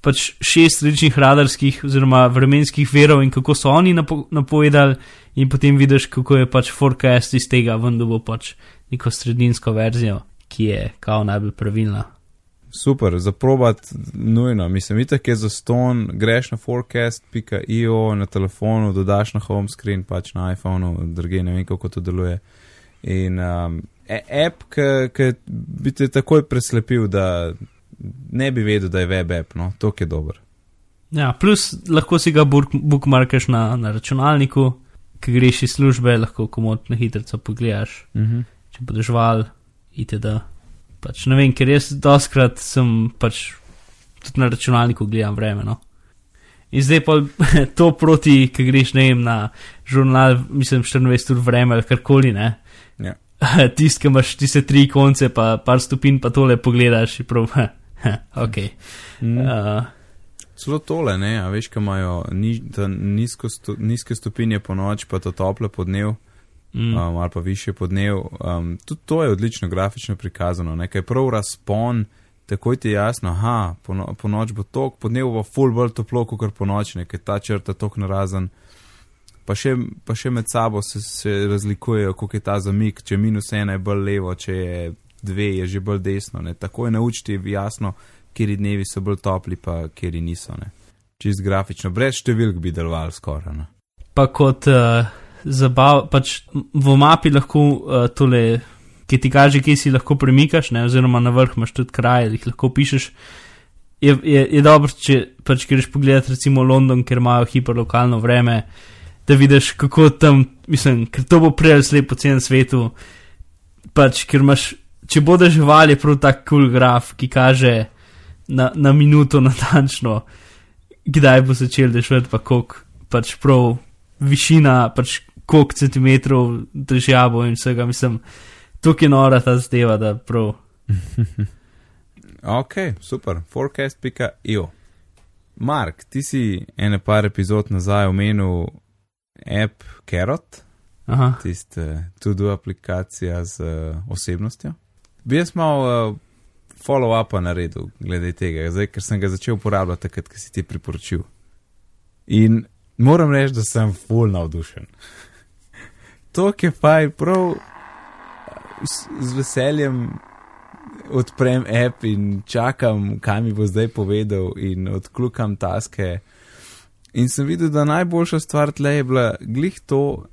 pač šest različnih radarskih oziroma vremenskih verov in kako so oni napo napovedali in potem vidiš, kako je pač forecast iz tega, vendar bo pač neko sredinsko verzijo, ki je kao najbolj pravilna. Super, za probat nujno. Mislim, itak je za ston, greš na forecast.io na telefonu, dodaš na home screen, pač na iPhonu, druge ne vem, kako to deluje. In um, e- app, ki bi te takoj preslepil, da ne bi vedel, da je web app, no, to je dober. Ja, plus lahko si ga book- bookmarkaš na, na računalniku, ki greš iz službe, lahko komod na hitro pogledaš. Mhm. če boš val, itd. Pač ne vem, ker jaz doskrat sem pač tudi na računalniku gledam vreme. No? In zdaj pa *laughs* to proti, ki greš ne vem na žurnal, mislim 24 ur vreme ali karkoli, ne. Ja. *laughs* Tisti, ki imaš tiste tri konce, pa par stopinj, pa tole pogledaš, je prav, *laughs* ok. Mm. Uh, Celo tole, ne, a veš, kaj imajo ni, nizko sto, nizke stopinje po noč, pa to tople podnev. Mm, um, ali pa više podnev. Um, tudi to je odlično grafično prikazano, nekaj prav razpon, takoj ti je jasno, aha, po, no, po noč bo tok, podnev bo full bolj toplo, kot po noči, nekaj ta črta tok narazen. Pa še, pa še med sabo se, se razlikujejo, koliko je ta zamik, če je minus ena je bolj levo, če je dve je že bolj desno. Ne. Takoj naučiti jasno, kjeri dnevi so bolj topli, pa kjeri niso. Ne. Čist grafično, brez številk bi delovali skoraj. Pa kot uh, zabav, pač v mapi lahko uh, tole, ki ti kaže, kje si lahko premikaš, ne, oziroma na vrh imaš tudi kraje, jih lahko pišeš. Je, je, je dobro, če pač greš pogledat recimo London, ker imajo hiperlokalno vreme, da vidiš, kako tam, mislim, ker to bo prej slep po celem svetu. Pač, ker imaš, če bodo živali, prav tak kul cool graf, ki kaže na, na minuto natančno, kdaj bo začel dešvet, pa koliko, pač prav višina, pač koliko centimetrov državo in vsega, mislim, tukaj nora ta zdeva, da prav. *laughs* ok, super, forecast.io. Mark, ti si ene par epizod nazaj omenil app Carrot, tiste tudi aplikacija z uh, osebnostjo. Bi jaz mal uh, follow-upa naredil glede tega, zdaj, ker sem ga začel uporabljati takrat, ko si ti priporočil. In moram reči, da sem full navdušen. To, ki je fajn, prav z, z veseljem odprem app in čakam, kaj mi bo zdaj povedal, in odklukam taske. In sem videl, da najboljša stvar tle je bila glih to,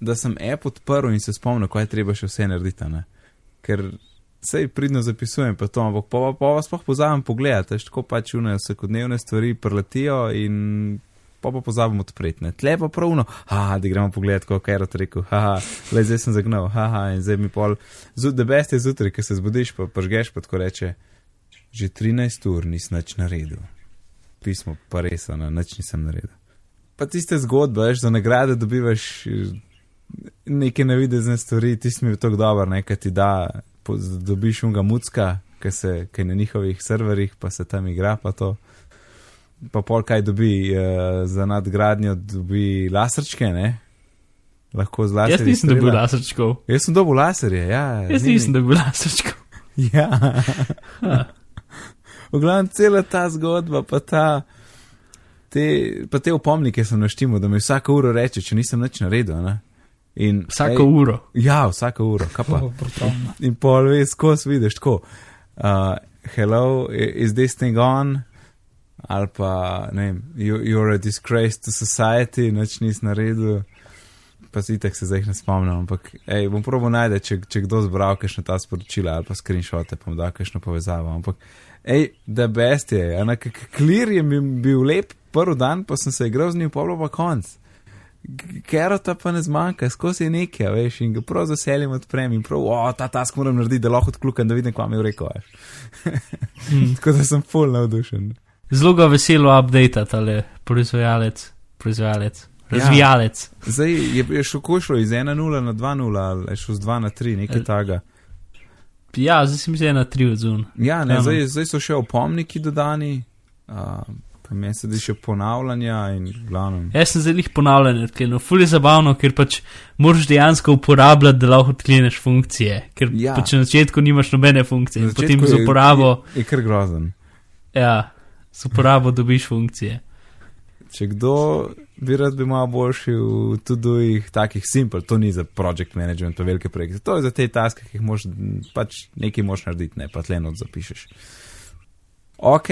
da sem app odprl in se spomnil, kaj treba še vse narediti. Ne? Ker sej pridno zapisujem, pa to, ampak pa, pa, pa vas pa pozavem pogledati, tako pač unajo vsakodnevne stvari preletijo in pa pa pozabim odpreti. Tle pa pravno, haha, da gremo pogledati, kako je rekel, haha, le zdaj sem zagnal, haha, in zdaj mi pol, the best je zjutraj, ki se zbudiš, pa pažgeš, pa tako reče, že 13 ur nisi nič naredil. Pismo pa res, na nič nisem naredil. Pa tiste zgodbe, veš, za nagrade dobivaš eh, neke navidezne stvari, ti si mi tako dober, nekaj ti da, dobiš unga mucka, ki se, ki je na njihovih serverjih, pa se tam igra, pa to pa pol kaj dobi uh, za nadgradnjo, dobi laserčke, ne? Lahko z laserjem. Jaz nisem dobil laserčkov. Jaz sem dobil laserje, ja. Jaz nimi. nisem dobil laserčkov. *laughs* ja. v glavnem, cela ta zgodba, pa ta. Te, pa te opomnike sem naštimo, da mi vsako uro reče, če nisem nič naredil. Ne? In, vsako ej, uro. Ja, vsako uro, kaj pa. *laughs* In pol veš, ko si vidiš tako. Uh, hello, is this thing on? Ali pa, ne vem, you, you're a disgrace to society, noč nisi naredil. Pa si tako se zdaj ne spomnim, ampak ej, bom probo najde, če, če kdo zbral kakšne ta sporočila ali pa screenshote, pa da kakšno povezavo. Ampak, ej, da best je, enak klir je bil lep prvi dan, pa sem se igral z njim, pa pa konc. Kerota pa ne zmanjka, skozi je nekaj, veš, in ga prav z veseljem odprem in prav, o, ta task moram narediti, da lahko odklukam, da vidim, kva mi je rekel. *laughs* Hmm. Tako da sem full navdušen zelo ga veselo update, ali proizvajalec, proizvajalec, ja. razvijalec. Ja. Zdaj je, je šlo košlo iz 1.0 na 2.0 ali je šlo z 2 na 3, nekaj e, taga. Ja, zdaj si mi 1 na 3 odzun. Ja, ne, zdaj, zdaj so še opomniki dodani. Uh, Pa meni se zdi še ponavljanja in glavno. Jaz sem zelo jih ponavljal, ker no, je zabavno, ker pač moraš dejansko uporabljati, da lahko odkleneš funkcije. Ker ja. pač na začetku nimaš nobene funkcije, potem z uporabo. Je, je kar grozen. Ja, s uporabo dobiš funkcije. Če kdo bi rad bil malo boljši v tudi takih simpel, to ni za project management, pa velike projekte, to je za te taske, ki jih moš, pač nekaj moš narediti, ne pa tleno zapišeš. Ok,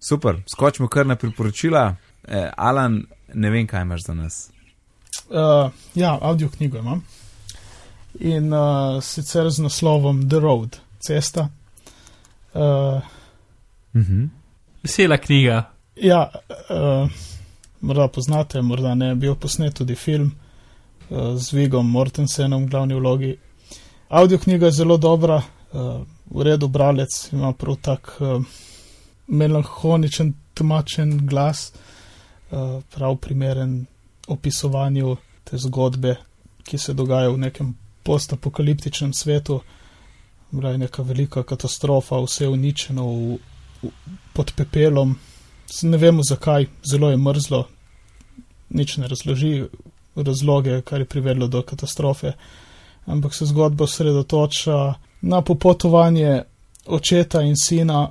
super, skočimo kar na priporočila. Eh, Alan, ne vem, kaj imaš za nas. Uh, ja, audio knjigo imam. In uh, sicer z naslovom The Road, cesta. Uh, uh -huh. Vesela knjiga. Ja, uh, morda poznate, morda ne, bil posnet tudi film uh, z Vigom Mortensenom v glavni vlogi. Audio knjiga je zelo dobra, uh, v redu bralec, ima prav tak uh, melanholičen, tmačen glas, uh, prav primeren opisovanju te zgodbe, ki se dogaja v nekem postapokaliptičnem svetu. Bila je neka velika katastrofa, vse uničeno v pod pepelom, ne vemo zakaj, zelo je mrzlo, nič ne razloži razloge, kar je privedlo do katastrofe, ampak se zgodba osredotoča na popotovanje očeta in sina,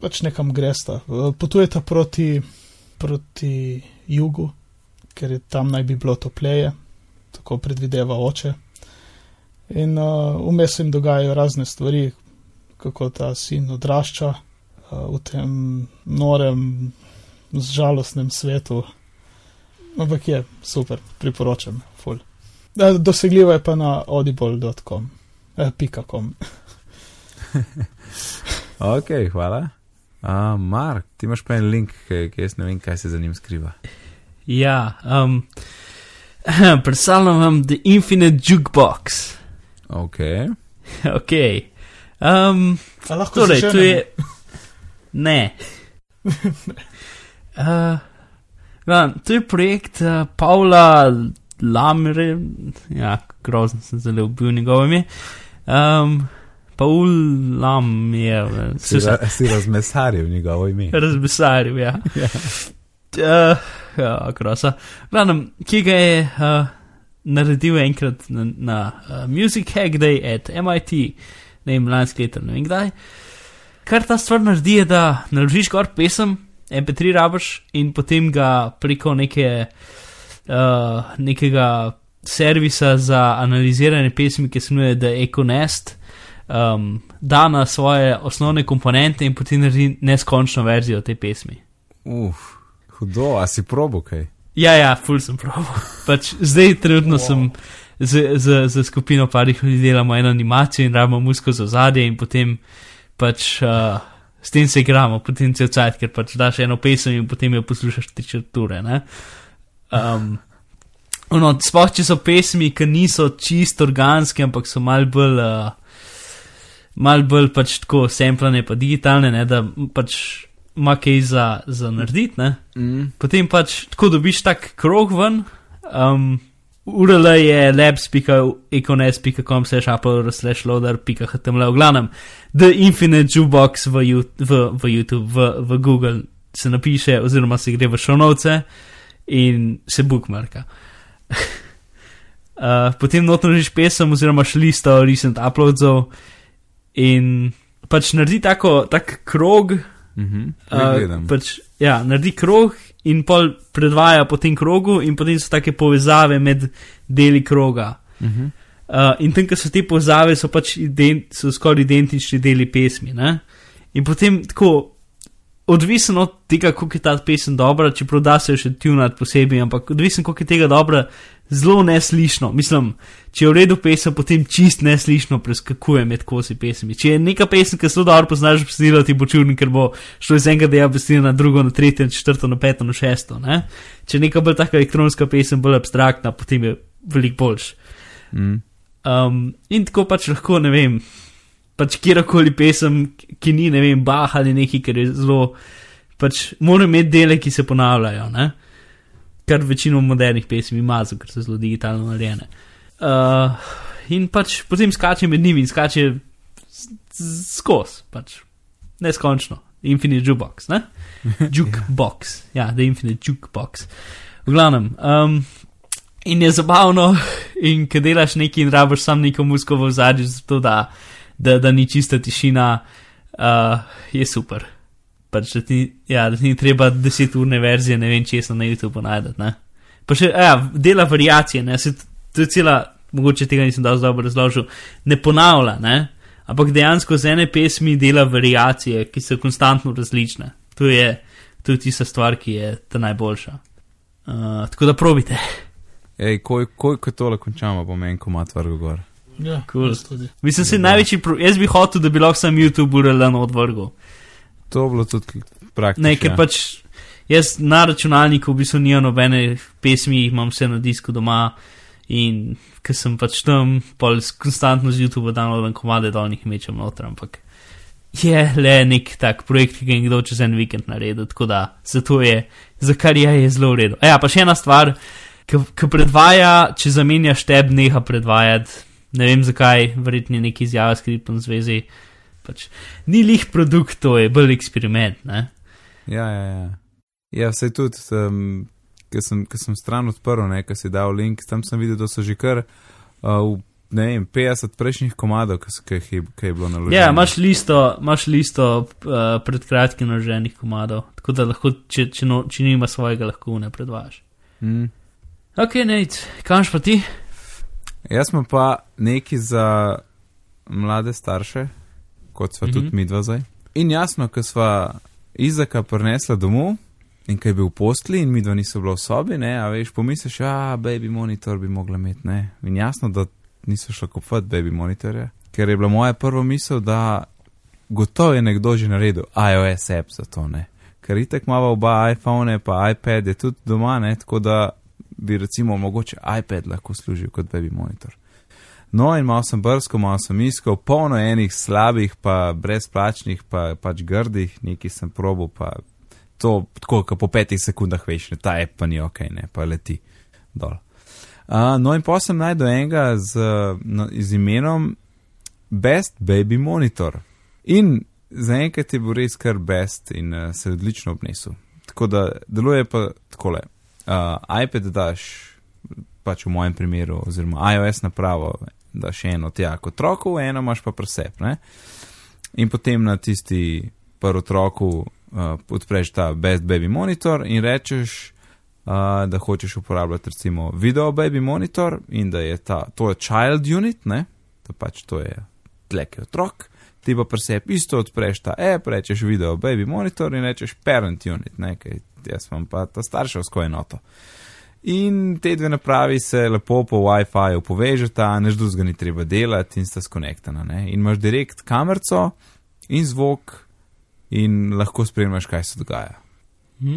pač nekam gresta. Potujeta proti, proti jugu, ker je tam naj bi bilo topleje, tako predvideva oče. In uh, vmes jim dogajajo razne stvari, kako ta sin odrašča, v tem norem, žalostnem svetu. ampak je super, priporočam. Ful. Dosegljivo je pa na audible.com. Eh, pika com. *laughs* Ok, hvala. Uh, Mark, ti imaš pa en link, ki jaz ne vem, kaj se za njim skriva. Ja, um, *clears throat* predstavljam vam The Infinite Jukebox. Ok, *laughs* ok. Um, A lahko torej, to je. *laughs* Ne. *laughs* Uh, ja, to je projekt uh, Pavla Lamre, ja, grozno sem zelo bil njegovo ime. Um, Paul Lam je, eh, si, ra si razmesaril njegovo ime. *laughs* razbesaril, ja. Ja. Uh, ja, krosa. Glavnem, ki ga je uh, naredil enkrat na, na uh, Music Hack Day at MIT, ne vem, lansko leto, ne vem kdaj. Kar ta stvar naredi, je, da naložiš gor pesem, MP3 rabiš in potem ga preko neke, uh, nekega servisa za analiziranje pesmi, ki se imenuje The Econest, um, da na svoje osnovne komponente in potem naredi neskončno verzijo te pesmi. Uf, hudo, a si probo kaj? Ja, ja, ful sem prav. Pač zdaj trenutno wow. sem z, z, z skupino parih ljudi delamo eno animacijo in rabimo musko za zadje in potem pač uh, s tem se igramo, potem cel cajt, ker pač daš eno pesem in potem jo poslušaš tri četrture, ne. Um, no, sploh če so pesmi, ki niso čist organske, ampak so mal bolj, uh, mal bolj pač tako semplane pa digitalne, ne, da pač ima kaj za, za narediti, ne. Mm. Potem pač tako dobiš tak krog ven. Um, URL je labs.econes.com slash uploader slash loader.html. V glavnem, The Infinite Jukebox v, v, v YouTube, v, v Google se napiše, oziroma se gre v šonovce in se bookmarka. *laughs* uh, potem notnožiš pesem, oziroma še listo recent uploadsov in pač naredi tako, tak krog, Mhm, Uh, gledam. pač, ja, naredi krog in pol predvaja po tem krogu, in potem so take povezave med deli kroga. Mhm. Uh, in tam, ko so te povezave, so pač ident, so skoraj identični deli pesmi. Ne? In potem tako, odvisno od tega, koliko je ta pesem dobra, čeprav da se jo še tunati posebej, ampak odvisno, koliko je tega dobra, zelo neslišno. Mislim, če je v redu pesem, potem čist neslišno preskakuje med kosi pesmi. Če je neka pesem, ki zelo dobro poznaš, besedilo ti bo čudno, ker bo šlo iz enega dela besedila na drugo, na tretje, na četrto, na peto, na šesto. Ne? Če je neka bolj taka elektronska pesem, bolj abstraktna, potem je veliko boljš. Mm. Um, in tako pač lahko, ne vem, pač kjerkoli pesem, ki ni, ne vem, bah ali neki, ker je zelo, pač mora imeti dele, ki se ponavljajo, ne? kar večino modernih pesmi ima, ker so zelo digitalno narejene. Uh, in pač potem skače med njimi in skače skozi, pač neskončno. Infinite jukebox, ne? *laughs* Jukebox, ja, the infinite jukebox. V glavnem, um, in je zabavno, *laughs* in ko delaš nekaj in rabiš sam neko muziko v zadju, zato da, da, da ni čista tišina, uh, je super. Pač, da, ti, ja, da ti ni treba deseturne verzije, ne vem, če se na YouTubu najdete. ne. Pa še, ja, dela variacije, ne, se, to je cela, mogoče tega nisem dal dobro razložil, ne ponavlja, ne, ampak dejansko z ene pesmi dela variacije, ki so konstantno različne. To je, to je tista stvar, ki je ta najboljša. Uh, tako da probite. Ej, ko, ko, ko tole končamo, bom en komat vrgel gor. Ja, Cool. Mislim, Dobro. največji, pro, jaz bi hotel, da bi lahko sam YouTube URL odvrgel. To je bilo tudi praktično. Ne, ker pač jaz na računalniku v bistvu nimam nobene pesmi, jih imam vse na disku doma in ker sem pač tam, pol konstantno z YouTube downloadam komade dolnih mečem noter, ampak je le nek tak projekt, ki ga je nekdo čez en vikend naredil, tako da zato je, za kar je, je zelo v redu. A Ja, pa še ena stvar, ki predvaja, če zamenjaš tab, neha predvajati, ne vem zakaj, verjetno je neki izjava s kriptom zvezi. Pač, ni lih produkt, to je bolj eksperiment. Ne? Ja, ja, ja. Ja, vse tudi, um, ker sem, ker sem stran odprl, ker si dal link, tam sem videl, da so že kar, uh, v, ne vem, 50 prejšnjih komadov, ki je, ki je bilo naloženo. Ja, imaš listo, imaš listo uh, pred kratkim naloženih komadov, tako da lahko, če, če, no, če nima svojega, lahko ne predvajaš. Mm. Ok, Nate, kamš pa ti? Jaz sem pa neki za mlade starše, kot sva Mhm. tudi midva zdaj. In jasno, ko sva Izaka prinesla domov in kaj je bil v postli, in mi dva niso bila v sobi, ne, a veš, pomisliš, a baby monitor bi mogla imeti, ne. In jasno, da niso šla kupiti baby monitorje, ker je bila moja prva misel, da gotovo je nekdo že naredil iOS app za to, ne. Ker itek imamo oba iPhone, pa iPad je tudi doma, ne, tako da bi recimo mogoče iPad lahko služil kot baby monitor. No, in malo sem brsko, malo sem iskal, polno enih slabih, pa brezplačnih, pa pač grdih, nekaj sem probo, pa to tako, kot po petih sekundah veš, ne, ta app pa ni ok, ne, pa leti dol. Uh, no, in pa sem najdel enega z, no, z imenom Best Baby Monitor. In zaenkrat je bil res kar best in uh, se je odlično obnesel. Tako da deluje pa takole. Uh, iPad daš, pač v mojem primeru, oziroma iOS napravo, da še eno tja kot otroku, eno imaš pa presep. Ne? In potem na tisti prvi otroku uh, odpreš ta Best Baby Monitor in rečeš, uh, da hočeš uporabljati recimo Video Baby Monitor in da je ta, to je Child Unit, ne? to pač to je tleke otrok. Ti pa presep isto odpreš ta app, rečeš Video Baby Monitor in rečeš Parent Unit, nekaj, jaz imam pa ta starševsko enoto. In te dve napravi se lepo po WiFi-ju povežeta, než drugega ni treba delati in sta skonektana. Ne? In imaš direkt kamerco in zvok in lahko spremljaš, kaj se dogaja. Hm?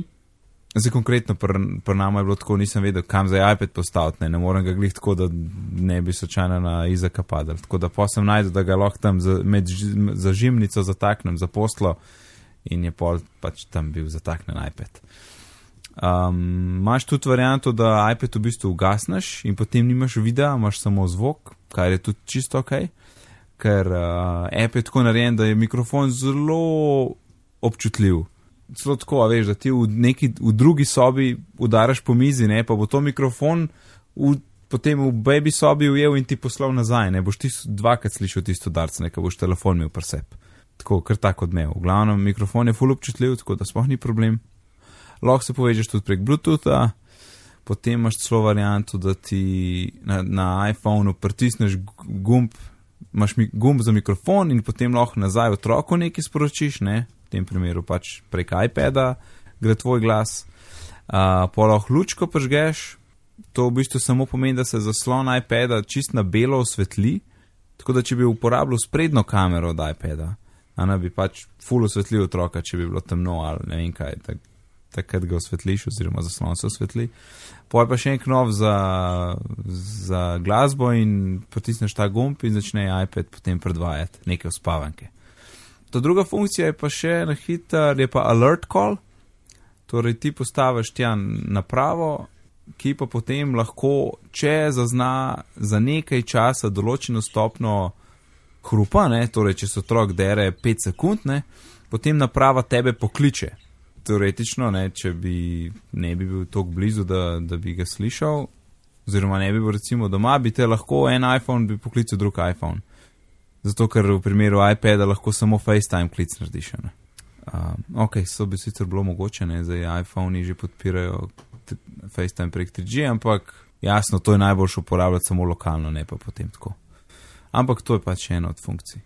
Zdaj, konkretno pri pr nama je bilo tako, nisem vedel, kam za iPad postaviti, ne, ne morem ga glih tako, da ne bi sočajno na Izaka padal. Tako da pa sem najdel, da ga lahko tam za, med za žimnico zataknem, za poslo in je pol pač tam bil zataknen iPad. Um, Máš tudi varianto, da iPad v bistvu ugasneš in potem nimaš videa, imaš samo zvok, kar je tudi čisto ok, ker uh, app je tako narejen, da je mikrofon zelo občutljiv. Zelo tako, veš, da ti v, neki, v drugi sobi udaraš po mizi, ne, pa bo to mikrofon v, potem v baby sobi ujel in ti poslal nazaj, ne boš ti dvakrat slišal tisto darce, ne, boš telefon imel presep. Tako, kar tako odmev. V glavnem, mikrofon je full občutljiv, tako da spoh ni problem lahko se povežeš tudi prek Bluetootha, potem imaš celo varianto, da ti na, na iPhonu pritisneš gumb, imaš mi, gumb za mikrofon in potem lahko nazaj otroku nekaj sporočiš, ne? Tem primeru pač prek iPada gre tvoj glas, uh, lahko lučko pržgeš. To v bistvu samo pomeni, da se zaslon iPada čist na belo osvetli, tako da če bi uporabljal sprednjo kamero od iPada, a bi pač full osvetlil otroka, če bi bilo temno ali ne vem kaj. Tak, takrat ga osvetliš, oziroma zaslon se osvetli. Poje pa še en knov za, za glasbo in potisneš ta gumb in začne iPad potem predvajati neke uspavanke. Ta druga funkcija je pa še na hiter, je pa alert call, torej ti postaviš tja napravo, ki pa potem lahko, če zazna za nekaj časa določeno stopno hrupa, ne, torej če so otrok dere 5 sekund, ne, potem naprava tebe pokliče teoretično, ne, če bi ne bi bil tako blizu, da, da bi ga slišal, oziroma ne bi bil recimo doma, bi te lahko en iPhone bi poklical drug iPhone. Zato, ker v primeru iPada lahko samo FaceTime klic narediš. Um, ok, so bi sicer bilo mogoče, ne, zdaj iPhone že podpirajo FaceTime prek 3G, ampak jasno, to je najboljše uporabljati samo lokalno, ne pa potem tako. Ampak to je pač ena od funkcij.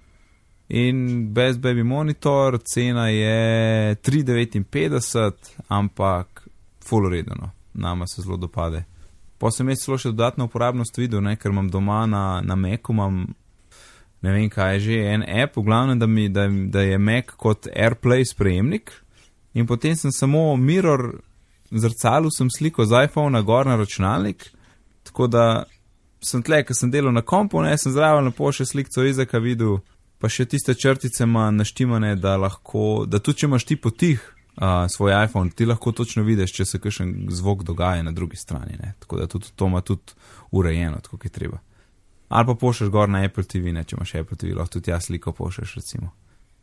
In Best Baby Monitor, cena je 3,59, ampak full redeno, nama se zelo dopade. Pa sem jaz celo še dodatno uporabnost videl, ne, ker imam doma na, na Macu, imam ne vem kaj je že, en app, v glavnem, da, mi, da, da je Mac kot AirPlay sprejemnik. In potem sem samo mirror zrcalu, sem sliko z iPhone na gor na računalnik, tako da sem tle, ker sem delal na kompu, ne, sem zraven lepo še sliko Izaka videl pa še tiste črtice ima naštimane, da lahko, da tudi če imaš ti potih uh, svoj iPhone, ti lahko točno vidiš, če se kakšen zvok dogaja na drugi strani. Ne? Tako da tudi to ima tudi urejeno, tako je treba. Ali pa pošlješ gor na Apple TV, ne? če imaš Apple TV, lahko tudi jaz sliko pošlješ, recimo.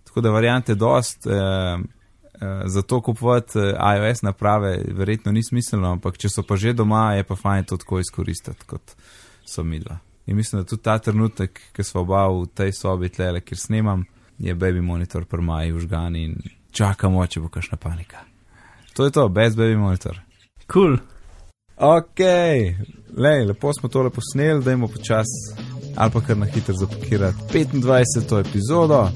Tako da variante dost. Eh, Zato kupovati iOS naprave verjetno ni smiselno, ampak če so pa že doma, je pa fajn to tako izkoristiti, kot so midla. In mislim, da tudi ta trenutek, ki smo oba v tej sobi, tle, kjer snemam, je baby monitor prmaj užgan in čakamo, če bo kakšna panika. To je to, brez baby monitor. Kul. Cool. Ok, Lej, lepo smo tole posneli, da imamo počas ali pa kar na hitro zapakirati 25. epizodo.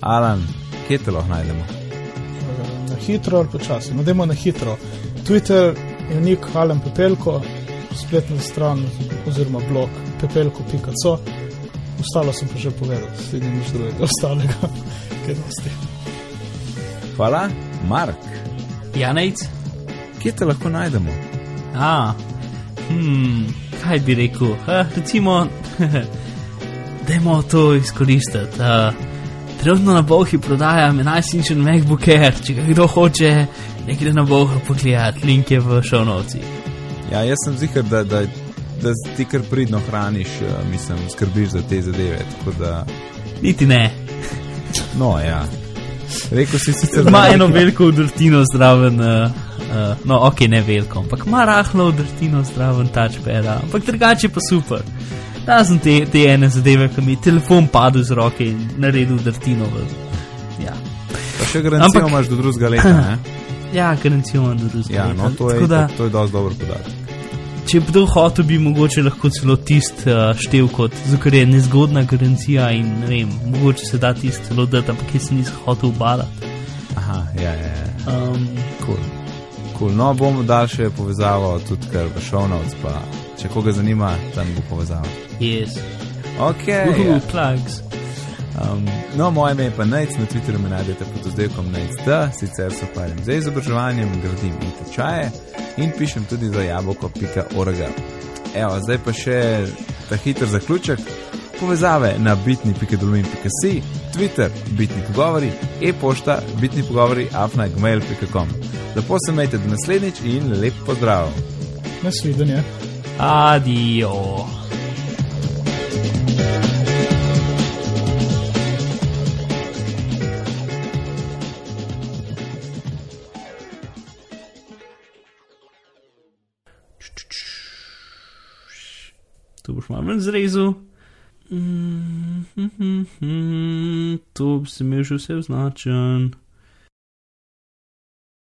Alan, kje te lahko najdemo? Na hitro ali počasi. No, dajmo na hitro. Twitter je nik Alen Pepelko, spletna stran oziroma blog pepelko.co. Ostalo sem pa že povedal, vidim nič drugega, ostalega, *laughs* kaj dosti. Hvala, Mark. Janejc? Kje te lahko najdemo? A, hmm, kaj bi rekel? Uh, recimo, *laughs* dajmo to izkoristiti. Uh, trenutno na Bohi prodajam 11-inčen MacBook Air, če ga kdo hoče, ne gre na Boha pogledati, link je v šovnovci. Ja, jaz sem zihar, da, da, da ti kar pridno hraniš, mislim, skrbiš za te zadeve. Da, Niti ne. no, ja. Rekel si sicer, Ima eno veliko udrtino zraven, uh, uh, no, ok, ne veliko, ampak ima rahlo udrtino zraven touchpada, ampak drugače pa super. Razen te, te ene zadeve, ki mi je telefon padel z roke in naredil udrtino. V, ja. Pa še garancijo imaš do drugega leta. Ne? *laughs* ja, garancijo imam do drugega. Ja, no, to je, da, to je dosti dober podatek. če bi kdo hotel, bi mogoče lahko celo tist uh, štev kot, ker je nezgodna garancija in ne vem, mogoče se da tist celo dati, ampak jaz se nisem hotel balati. Aha, ja, ja, ja. Um, Cool. Cool. No, bomo dal še povezavo tudi kar v šovnovc, pa če koga zanima, tam bo povezava. yes. Ok. Uhu, Ja. plugs. Um, no, moje ime je pa Nec, na Twitterju me najdete pod oddelkom Nec, sicer se ukvarjam z izobraževanjem, gradim in tečaje in pišem tudi za jabolko.org. Evo, zdaj pa še ta hiter zaključek. Povezave na bitni.dolin.si, Twitter, bitni pogovori, e-pošta, bitni pogovori, afnagmail.com. Lepo se imejte do naslednjič in lep pozdrav! Nasvidenje. Adijo. Tu boš malo manj zrezal. Mm, mm, mm, mm, to bi se imel že vse označen.